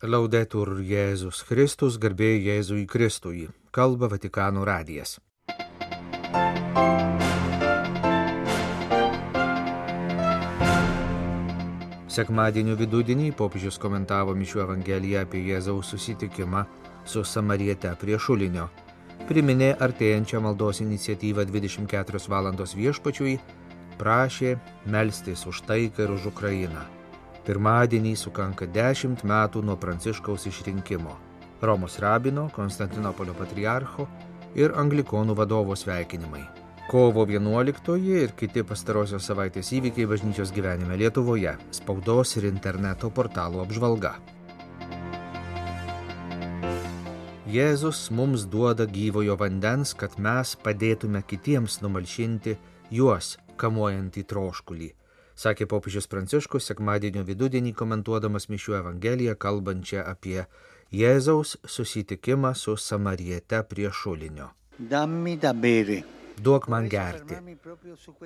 Laudetur Jėzus Kristus, garbė Jėzui Kristui, kalba Vatikano radijas. Sekmadienio vidudienį popiežius komentavo Mišių Evangeliją apie Jėzaus susitikimą su Samariete prie šulinio. Priminė artėjančią maldos iniciatyvą 24 valandos viešpačiui, prašė melstis už taiką ir už Ukrainą. Pirmadienį sukanka 10 metų nuo Pranciškaus išrinkimo. Romos rabino, Konstantinopolio patriarcho ir anglikonų vadovo sveikinimai. Kovo 11 ir kiti pastarosios savaitės įvykiai bažnyčios gyvenime Lietuvoje, spaudos ir interneto portalų apžvalga. Jėzus mums duoda gyvojo vandens, kad mes padėtume kitiems numalšinti juos kamuojantį troškulį, sakė popiežius Pranciškus sekmadienio vidudienį komentuodamas Mišių Evangeliją, kalbančią apie Jėzaus susitikimą su Samariete prie šulinio. Dammi da bere. Duok man gerti,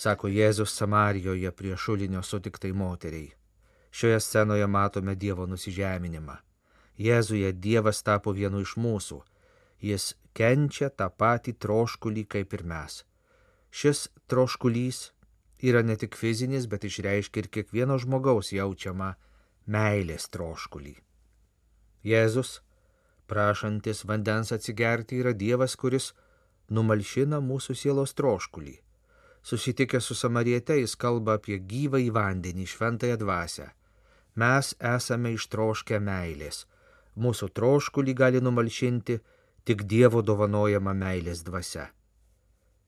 sako Jėzus Samarijoje prie šulinio sutiktai moteriai. Šioje scenoje matome Dievo nusižeminimą. Jėzuje Dievas tapo vienu iš mūsų. Jis kenčia tą patį troškulį kaip ir mes. Šis troškulys yra ne tik fizinis, bet išreiškia ir kiekvieno žmogaus jaučiamą meilės troškulį. Jėzus, prašantis vandens atsigerti, yra Dievas, kuris numalšina mūsų sielos troškulį. Susitikęs su Samariete jis kalba apie gyvą į vandenį, šventąją dvasę. Mes esame ištroškę meilės. Mūsų troškulį gali numalšinti tik Dievo dovanojama meilės dvasia.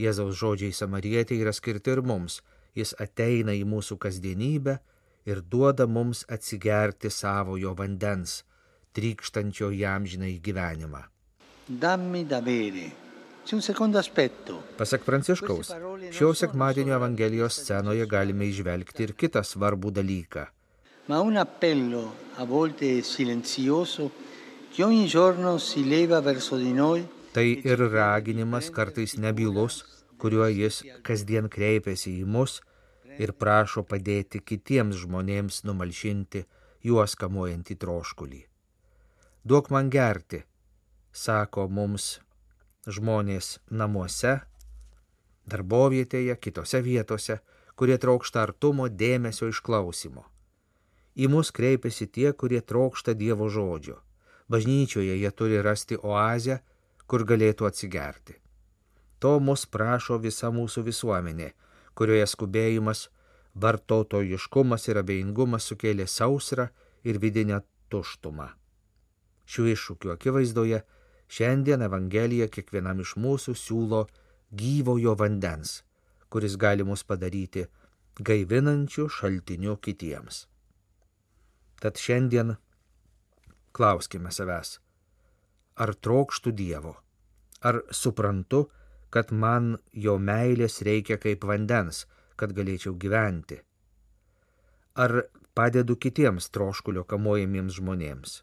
Jėzaus žodžiai Samarietė yra skirti ir mums. Jis ateina į mūsų kasdienybę ir duoda mums atsigerti savojo vandens, trykštančio jam žinai gyvenimą. Dammi da bere. Pasak Pranciškaus, šio sekmadienio Evangelijos scenoje galime išvelgti ir kitą svarbų dalyką. Ma un appello, a volte silenzioso, che ogni giorno si leva verso di noi Tai ir raginimas kartais nebylus, kuriuo jis kasdien kreipiasi į mus ir prašo padėti kitiems žmonėms numalšinti juos kamuojantį troškulį. Duok man gerti, sako mums žmonės namuose, darbovietėje, kitose vietose, kurie trokšta artumo, dėmesio, išklausimo. Į mus kreipiasi tie, kurie trokšta Dievo žodžio. Bažnyčioje jie turi rasti oazę, kur galėtų atsigerti. To mus prašo visa mūsų visuomenė, kurioje skubėjimas, vartotojiškumas ir abejingumas sukėlė sausrą ir vidinę tuštumą. Šių iššūkių akivaizdoje Šiandien Evangelija kiekvienam iš mūsų siūlo gyvojo vandens, kuris gali mus padaryti gaivinančių šaltinių kitiems. Tad šiandien klauskime savęs, ar trokštų Dievo, ar suprantu, kad man jo meilės reikia kaip vandens, kad galėčiau gyventi, ar padedu kitiems troškulio kamuojamiems žmonėms.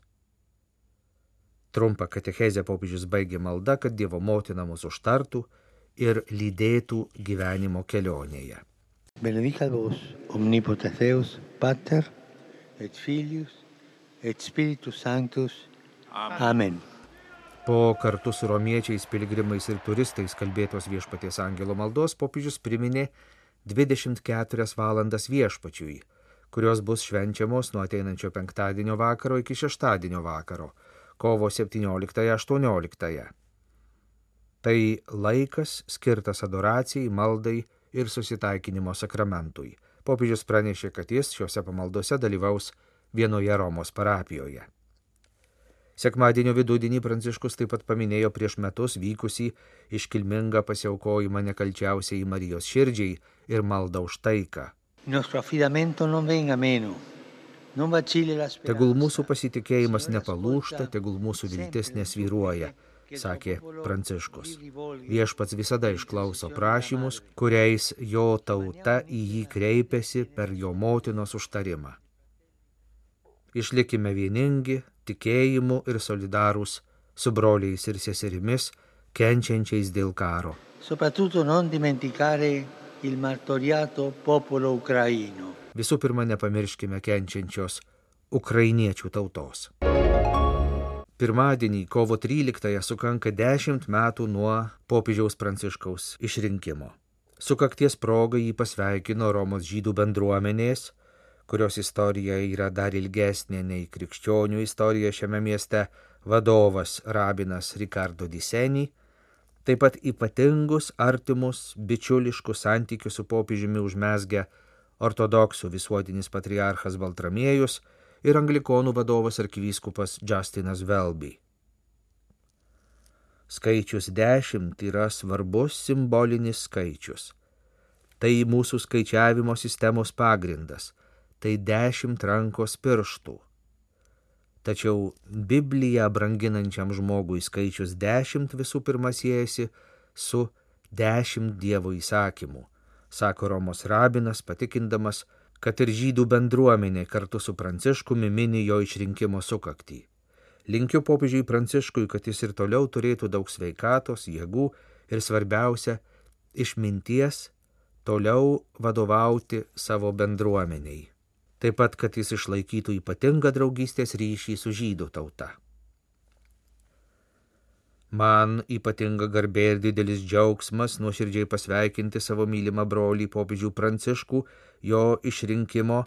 Trumpą katechezę popiežius baigė malda, kad Dievo motina mus užtartų ir lydėtų gyvenimo kelionėje. Benedicat vos omnipotens Deus, Pater et Filius et Spiritus Sanctus. Amen. Po kartu su romiečiais, piligrimais ir turistais kalbėtos viešpaties angelo maldos popiežius priminė 24 valandas viešpačiui, kurios bus švenčiamos nuo ateinančio penktadienio vakaro iki šeštadienio vakaro kovo 17-18. Tai laikas skirtas adoracijai, maldai ir susitaikinimo sakramentui. Popiežius pranešė, kad jis šiuose pamaldose dalyvaus vienoje Romos parapijoje. Sekmadienio vidudienį Pranciškus taip pat paminėjo prieš metus vykusį iškilmingą pasiaukojimą nekalčiausiai Marijos širdžiai ir maldą už taiką. Tegul mūsų pasitikėjimas nepalūšta, tegul mūsų viltis nesvyruoja, sakė Pranciškus. Viešpats visada išklauso prašymus, kuriais jo tauta į jį kreipiasi per jo motinos užtarimą. Išlikime vieningi, tikėjimu ir solidarūs su broliais ir seserimis, kenčiančiais dėl karo. Visų pirma, nepamirškime kenčiančios ukrainiečių tautos. Pirmadienį, kovo 13-ąją, sukanka 10 metų nuo popiežiaus pranciškaus išrinkimo. Sukakties proga jį pasveikino Romos žydų bendruomenės, kurios istorija yra dar ilgesnė nei krikščionių istorija šiame mieste, vadovas rabinas Ricardo Disenį, taip pat ypatingus, artimus, bičiuliškus santykius su popiežiumi užmesgę ortodoksų visuotinis patriarchas Baltramiejus ir anglikonų vadovas arkivyskupas Justinas Velby. Skaičius dešimt yra svarbus simbolinis skaičius. Tai mūsų skaičiavimo sistemos pagrindas, tai dešimt rankos pirštų. Tačiau Bibliją branginančiam žmogui skaičius dešimt visų pirma siejasi su dešimt Dievo įsakymų sako Romos rabinas, patikindamas, kad ir žydų bendruomenė kartu su Pranciškumi mini jo išrinkimo sukaktį. Linkiu popiežiui Pranciškui, kad jis ir toliau turėtų daug sveikatos, jėgų ir svarbiausia - išminties toliau vadovauti savo bendruomeniai. Taip pat, kad jis išlaikytų ypatingą draugystės ryšį su žydų tauta. Man ypatinga garbė ir didelis džiaugsmas nuoširdžiai pasveikinti savo mylimą brolį popiežių Pranciškų jo išrinkimo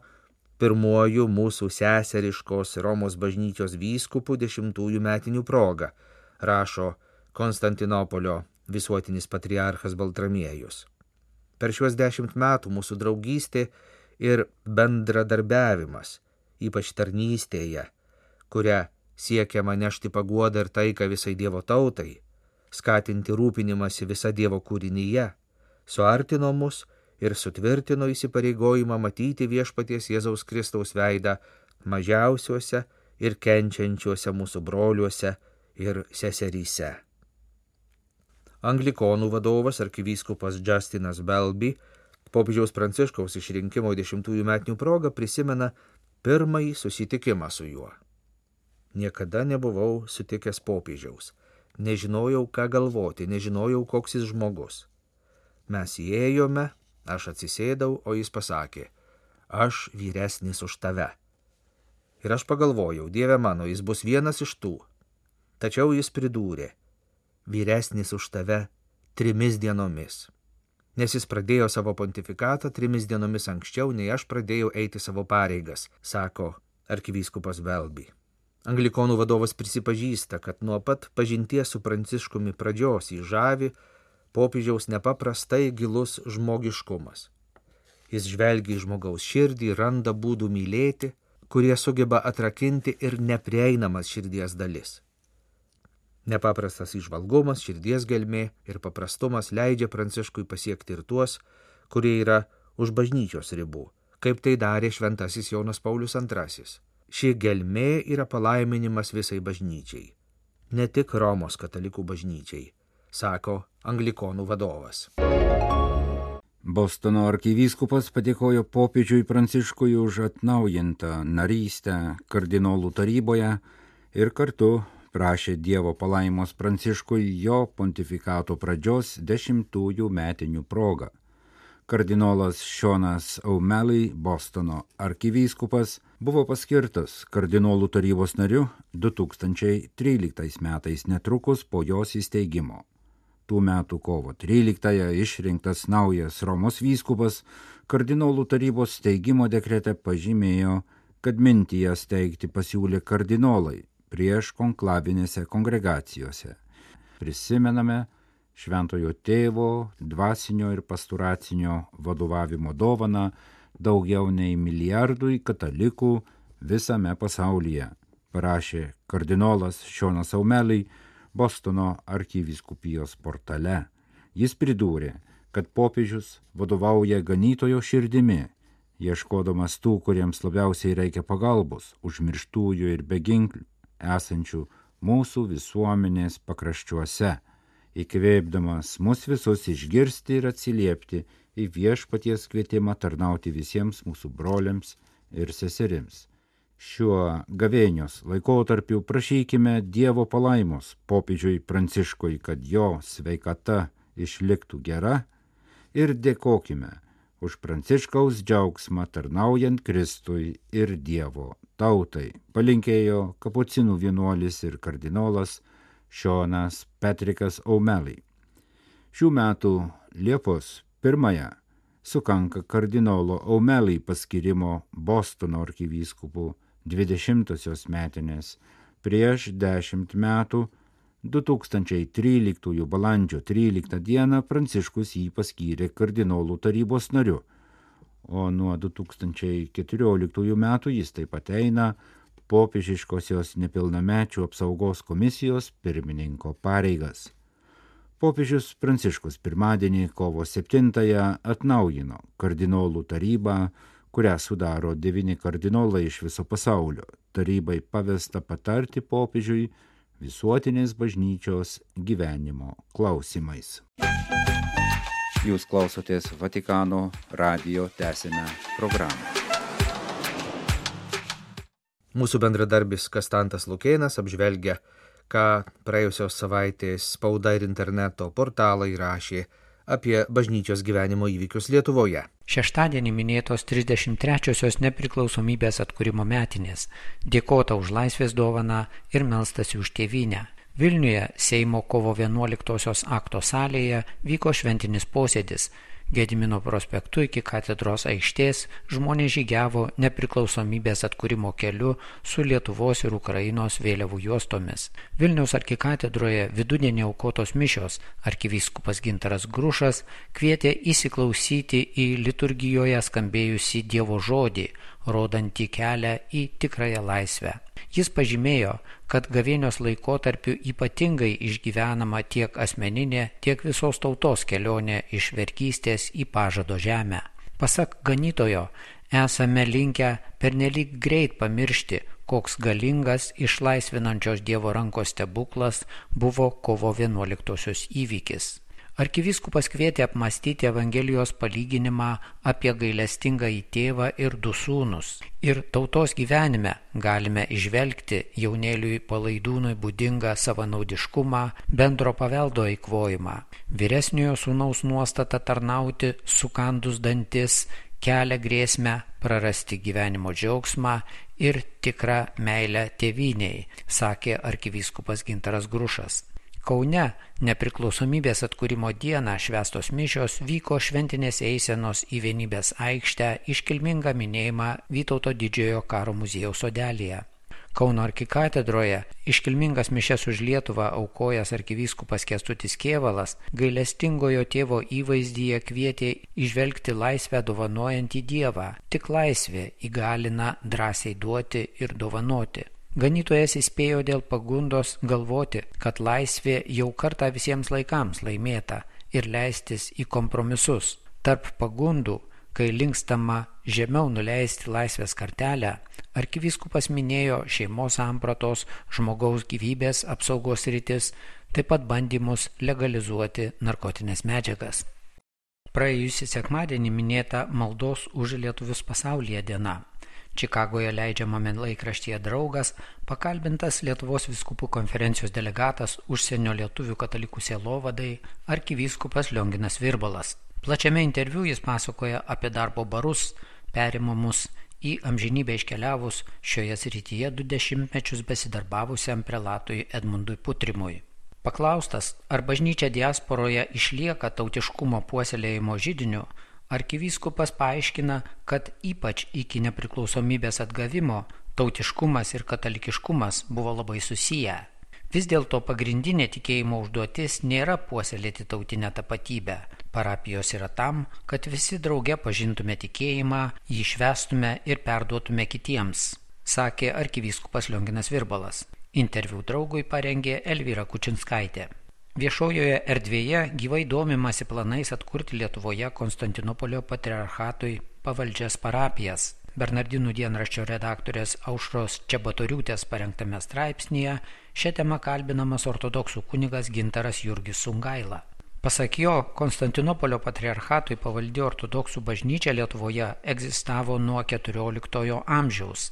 pirmuoju mūsų seseriškos Romos bažnyčios vyskupų dešimtųjų metinių proga, rašo Konstantinopolio visuotinis patriarchas Baltramiejus. Per šiuos dešimt metų mūsų draugystė ir bendradarbiavimas, ypač tarnystėje, kurią siekiama nešti paguodą ir taiką visai Dievo tautai, skatinti rūpinimąsi visą Dievo kūrinyje, suartino mus ir sutvirtino įsipareigojimą matyti viešpaties Jėzaus Kristaus veidą mažiausiuose ir kenčiančiuose mūsų broliuose ir seseryse. Anglikonų vadovas arkivyskupas Justinas Belby popiežiaus pranciškaus išrinkimo dešimtųjų metinių progą prisimena pirmąjį susitikimą su juo. Niekada nebuvau sutikęs popiežiaus. Nežinojau, ką galvoti, nežinojau, koks jis žmogus. Mes įėjome, aš atsisėdau, o jis pasakė, aš vyresnis už tave. Ir aš pagalvojau, Dieve mano, jis bus vienas iš tų. Tačiau jis pridūrė, vyresnis už tave trimis dienomis. Nes jis pradėjo savo pontifikatą trimis dienomis anksčiau, nei aš pradėjau eiti savo pareigas, sako arkivyskupas Velby. Anglikonų vadovas prisipažįsta, kad nuo pat pažinties su Pranciškumi pradžios į žavi popiežiaus nepaprastai gilus žmogiškumas. Jis žvelgia į žmogaus širdį, randa būdų mylėti, kurie sugeba atrakinti ir neprieinamas širdies dalis. Nepaprastas išvalgumas, širdies gelmė ir paprastumas leidžia Pranciškui pasiekti ir tuos, kurie yra už bažnyčios ribų, kaip tai darė šventasis Jonas Paulius II. Ši gelmė yra palaiminimas visai bažnyčiai, ne tik Romos katalikų bažnyčiai, sako anglikonų vadovas. Bostono arkivyskupas padėkojo popiežiui Pranciškui už atnaujintą narystę kardinolų taryboje ir kartu prašė Dievo palaimos Pranciškui jo pontifikato pradžios dešimtųjų metinių progą. Kardinolas Šonas Aumeliai, Bostono arkivyskupas, buvo paskirtas kardinolų tarybos nariu 2013 metais netrukus po jos įsteigimo. Tų metų kovo 13-ąją išrinktas naujas Romos vyskupas kardinolų tarybos steigimo dekrete pažymėjo, kad mintyje steigti pasiūlė kardinolai prieš konklavinėse kongregacijose. Prisimename, šventojo tėvo, dvasinio ir pasturacinio vadovavimo dovana daugiau nei milijardui katalikų visame pasaulyje, parašė kardinolas Šonas Aumeliai Bostono arkiviskupijos portale. Jis pridūrė, kad popiežius vadovauja ganytojo širdimi, ieškodamas tų, kuriems labiausiai reikia pagalbos, užmirštųjų ir beginklių, esančių mūsų visuomenės pakraščiuose įkvėpdamas mus visus išgirsti ir atsiliepti į viešpaties kvietimą tarnauti visiems mūsų broliams ir seserims. Šiuo gavėnios laikotarpiu prašykime Dievo palaimos popiežiui Pranciškui, kad jo sveikata išliktų gera ir dėkojime už Pranciškaus džiaugsmą tarnaujant Kristui ir Dievo tautai, palinkėjo kapucinų vienuolis ir kardinolas Šonas Petrikas Aumelai. Šių metų Liepos pirmąją sukanka kardinolo Aumelai paskirimo Bostono arkivyskupų 20-osios metinės. Prieš dešimt metų 2013 balandžio 13 dieną Pranciškus jį paskyrė kardinolų tarybos nariu, o nuo 2014 metų jis taip pat eina popiežiškosios nepilnamečių apsaugos komisijos pirmininko pareigas. Popiežius Pranciškus pirmadienį kovo 7-ąją atnaujino kardinolų tarybą, kurią sudaro devyni kardinolai iš viso pasaulio. Tarybai pavesta patarti popiežiui visuotinės bažnyčios gyvenimo klausimais. Jūs klausotės Vatikano radio tęsinę programą. Mūsų bendradarbis Kastantas Lukėnas apžvelgia, ką praėjusios savaitės spauda ir interneto portalai rašė apie bažnyčios gyvenimo įvykius Lietuvoje. Šeštadienį minėtos 33-osios nepriklausomybės atkūrimo metinės, dėkota už laisvės dovaną ir melstasi už tėvynę. Vilniuje Seimo kovo 11-osios akto salėje vyko šventinis posėdis, Gedimino prospektu iki katedros aikštės žmonės žygiavo nepriklausomybės atkūrimo keliu su Lietuvos ir Ukrainos vėliavų juostomis. Vilniaus arkikatedroje vidudienį aukotos mišios arkivyskupas Gintaras Grušas kvietė įsiklausyti į liturgijoje skambėjusi Dievo žodį, rodantį kelią į tikrąją laisvę. Jis pažymėjo, kad gavėnios laikotarpiu ypatingai išgyvenama tiek asmeninė, tiek visos tautos kelionė iš verkystės į pažado žemę. Pasak ganytojo, esame linkę pernelyg greit pamiršti, koks galingas išlaisvinančios Dievo rankos stebuklas buvo kovo 11 įvykis. Arkivyskupas kvietė apmastyti Evangelijos palyginimą apie gailestingą į tėvą ir du sūnus. Ir tautos gyvenime galime išvelgti jaunėliui palaidūnui būdingą savanaudiškumą, bendro paveldo įkvojimą. Vyresniojo sūnaus nuostata tarnauti sukandus dantis kelia grėsmę prarasti gyvenimo džiaugsmą ir tikrą meilę tėviniai, sakė arkivyskupas Gintaras Grušas. Kaune nepriklausomybės atkūrimo dieną švestos mišios vyko šventinės eisenos į vienybės aikštę iškilmingą minėjimą Vytauto didžiojo karo muziejaus sodelėje. Kauno arkikatedroje iškilmingas mišes už Lietuvą aukojęs arkivyskupas Kestutis Kievalas gailestingojo tėvo įvaizdyje kvietė išvelgti laisvę dovanojantį Dievą. Tik laisvė įgalina drąsiai duoti ir dovanoti. Ganytojas įspėjo dėl pagundos galvoti, kad laisvė jau kartą visiems laikams laimėta ir leistis į kompromisus. Tarp pagundų, kai linkstama žemiau nuleisti laisvės kartelę, arkivyskupas minėjo šeimos sampratos, žmogaus gyvybės apsaugos rytis, taip pat bandymus legalizuoti narkotinės medžiagas. Praėjusį sekmadienį minėta maldos už lietuvius pasaulyje diena. Čikagoje leidžiamame laikraštyje draugas pakalbintas Lietuvos viskupų konferencijos delegatas užsienio lietuvių katalikų sielovadai arkivyskupas Lionginas Virbalas. Plačiame interviu jis pasakoja apie darbo barus, perimamus į amžinybę iškeliavus šioje srityje du dešimtmečius besidarbavusiam prelatui Edmundui Putrimui. Paklaustas, ar bažnyčia diasporoje išlieka tautiškumo puoselėjimo žydiniu, Arkivyskupas paaiškina, kad ypač iki nepriklausomybės atgavimo tautiškumas ir katalikiškumas buvo labai susiję. Vis dėlto pagrindinė tikėjimo užduotis nėra puoselėti tautinę tapatybę. Parapijos yra tam, kad visi drauge pažintume tikėjimą, jį švestume ir perduotume kitiems, sakė arkivyskupas Lionginas Virbalas. Interviu draugui parengė Elvyra Kučinskaitė. Viešojoje erdvėje gyvai domimasi planais atkurti Lietuvoje Konstantinopolio patriarchatui pavaldžias parapijas. Bernardinų dienraščio redaktorės Aušros Čebatoriūtės parengtame straipsnėje šią temą kalbinamas ortodoksų kunigas Gintaras Jurgis Sungaila. Pasak jo, Konstantinopolio patriarchatui pavaldi ortodoksų bažnyčia Lietuvoje egzistavo nuo XIV amžiaus,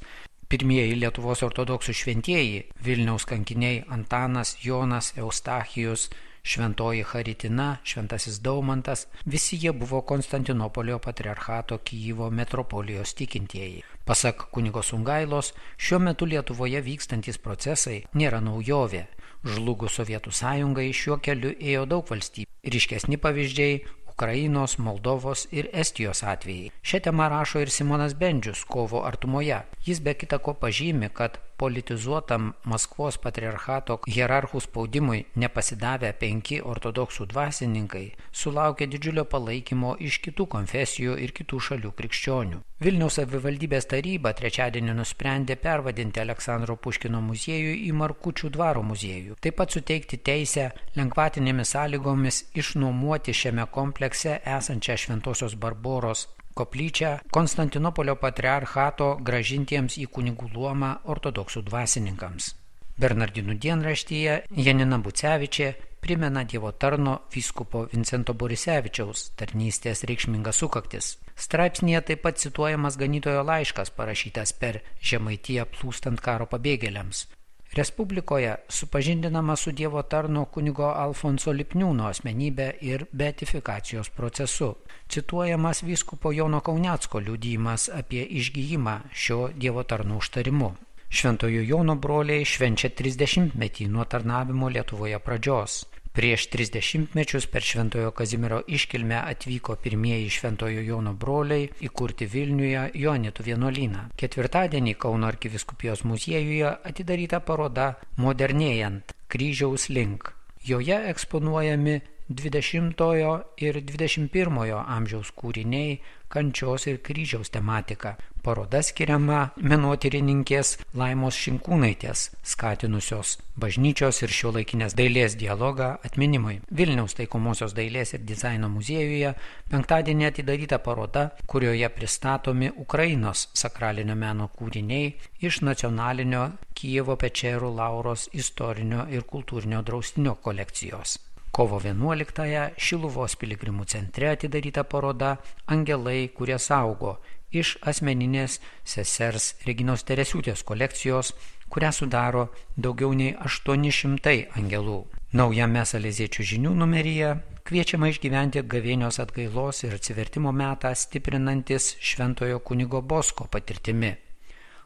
Pirmieji Lietuvos ortodoksų šventieji - Vilniaus kankiniai Antanas, Jonas, Eustachijus, Šventoji Haritina, Šventasis Daumantas, visi jie buvo Konstantinopolio patriarchato Kyjivo metropolijos tikintieji. Pasak kunigo Sungailos, šiuo metu Lietuvoje vykstantis procesai nėra naujovė. Žlugus Sovietų sąjungai šiuo keliu ėjo daug valstybių. Ryškesni pavyzdžiai Ukrainos, Moldovos ir Estijos atvejai. Šią temą rašo ir Simonas Bendžius kovo artumoje. Jis be kita ko pažymi, kad politizuotam Maskvos patriarchato hierarchų spaudimui nepasidavę penki ortodoksų dvasininkai sulaukė didžiulio palaikymo iš kitų konfesijų ir kitų šalių krikščionių. Vilniaus savivaldybės taryba trečiadienį nusprendė pervadinti Aleksandro Puškino muziejų į Markučių dvaro muziejų. Taip pat suteikti teisę lengvatinėmis sąlygomis išnuomuoti šiame komplekse esančią Šventosios Barboros koplyčią Konstantinopolio patriarchato gražintiems į kunigų luomą ortodoksų dvasininkams. Bernardinų dienraštyje Janina Bucevičė primena Dievo tarno vyskupo Vincento Borisevičiaus tarnystės reikšmingas sukaktis. Straipsnėje taip pat cituojamas ganytojo laiškas parašytas per Žemaitiją plūstant karo pabėgėliams, Respublikoje supažindinama su Dievo tarno kunigo Alfonso Lipniūno asmenybė ir beatifikacijos procesu. Cituojamas vyskupo Jono Kaunecko liūdymas apie išgyjimą šio Dievo tarno užtarimu. Šventojo Jono broliai švenčia 30 metį nuo tarnavimo Lietuvoje pradžios. Prieš 30 mečius per Šventojo Kazimiero iškilmę atvyko pirmieji Šventojo Jono broliai įkurti Vilniuje Jonitų vienuolyną. Ketvirtadienį Kauno arkiviskupijos muziejuje atidaryta paroda Modernėjant kryžiaus link. Joje eksponuojami 20 ir 21 amžiaus kūriniai kančios ir kryžiaus tematika. Paroda skiriama menotyrininkės Laimos Šinkūnaitės, skatinusios bažnyčios ir šio laikinės dailės dialogą atminimui. Vilniaus taikomosios dailės ir dizaino muziejuje penktadienį atidaryta paroda, kurioje pristatomi Ukrainos sakralinio meno kūriniai iš nacionalinio Kijevo Pečerų Lauros istorinio ir kultūrinio draustinio kolekcijos. Kovo 11-ąją Šiluvos piligrimų centre atidaryta paroda Angelai, kurie saugo iš asmeninės sesers Reginos Teresiūtės kolekcijos, kurią sudaro daugiau nei 800 angelų. Naujame Saleziečių žinių numeryje kviečiama išgyventi gavėnios atgailos ir atsivertimo metą stiprinantis Šventojo kunigo Bosko patirtimi.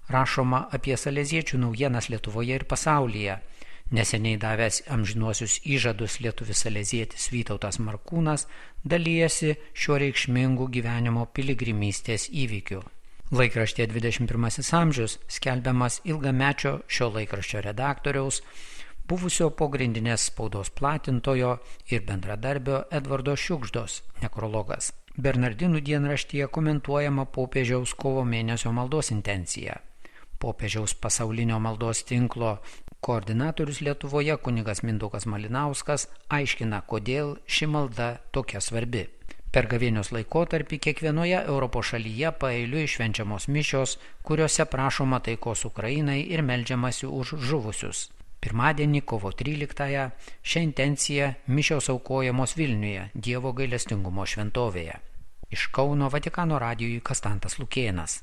Rašoma apie Saleziečių naujienas Lietuvoje ir pasaulyje Neseniai davęs amžinuosius įžadus lietuvis salezietis Vytautas Markūnas dalyjasi šiuo reikšmingu gyvenimo piligrimystės įvykiu. Laikraštė 21 amžius skelbiamas ilgamečio šio laikraščio redaktoriaus, buvusio pogrindinės spaudos platintojo ir bendradarbio Edvardo Šiukždos nekrologas. Bernardinų dienraštyje komentuojama popiežiaus kovo mėnesio maldos intencija. Popiežiaus pasaulinio maldos tinklo Koordinatorius Lietuvoje kunigas Mindukas Malinauskas aiškina, kodėl ši malda tokia svarbi. Per gavėnios laikotarpį kiekvienoje Europos šalyje paeiliui švenčiamos mišios, kuriuose prašoma taikos Ukrainai ir melžiamasi už žuvusius. Pirmadienį, kovo 13-ąją, šią intenciją mišios aukojamos Vilniuje, Dievo gailestingumo šventovėje. Iš Kauno Vatikano radijui Kastantas Lukėnas.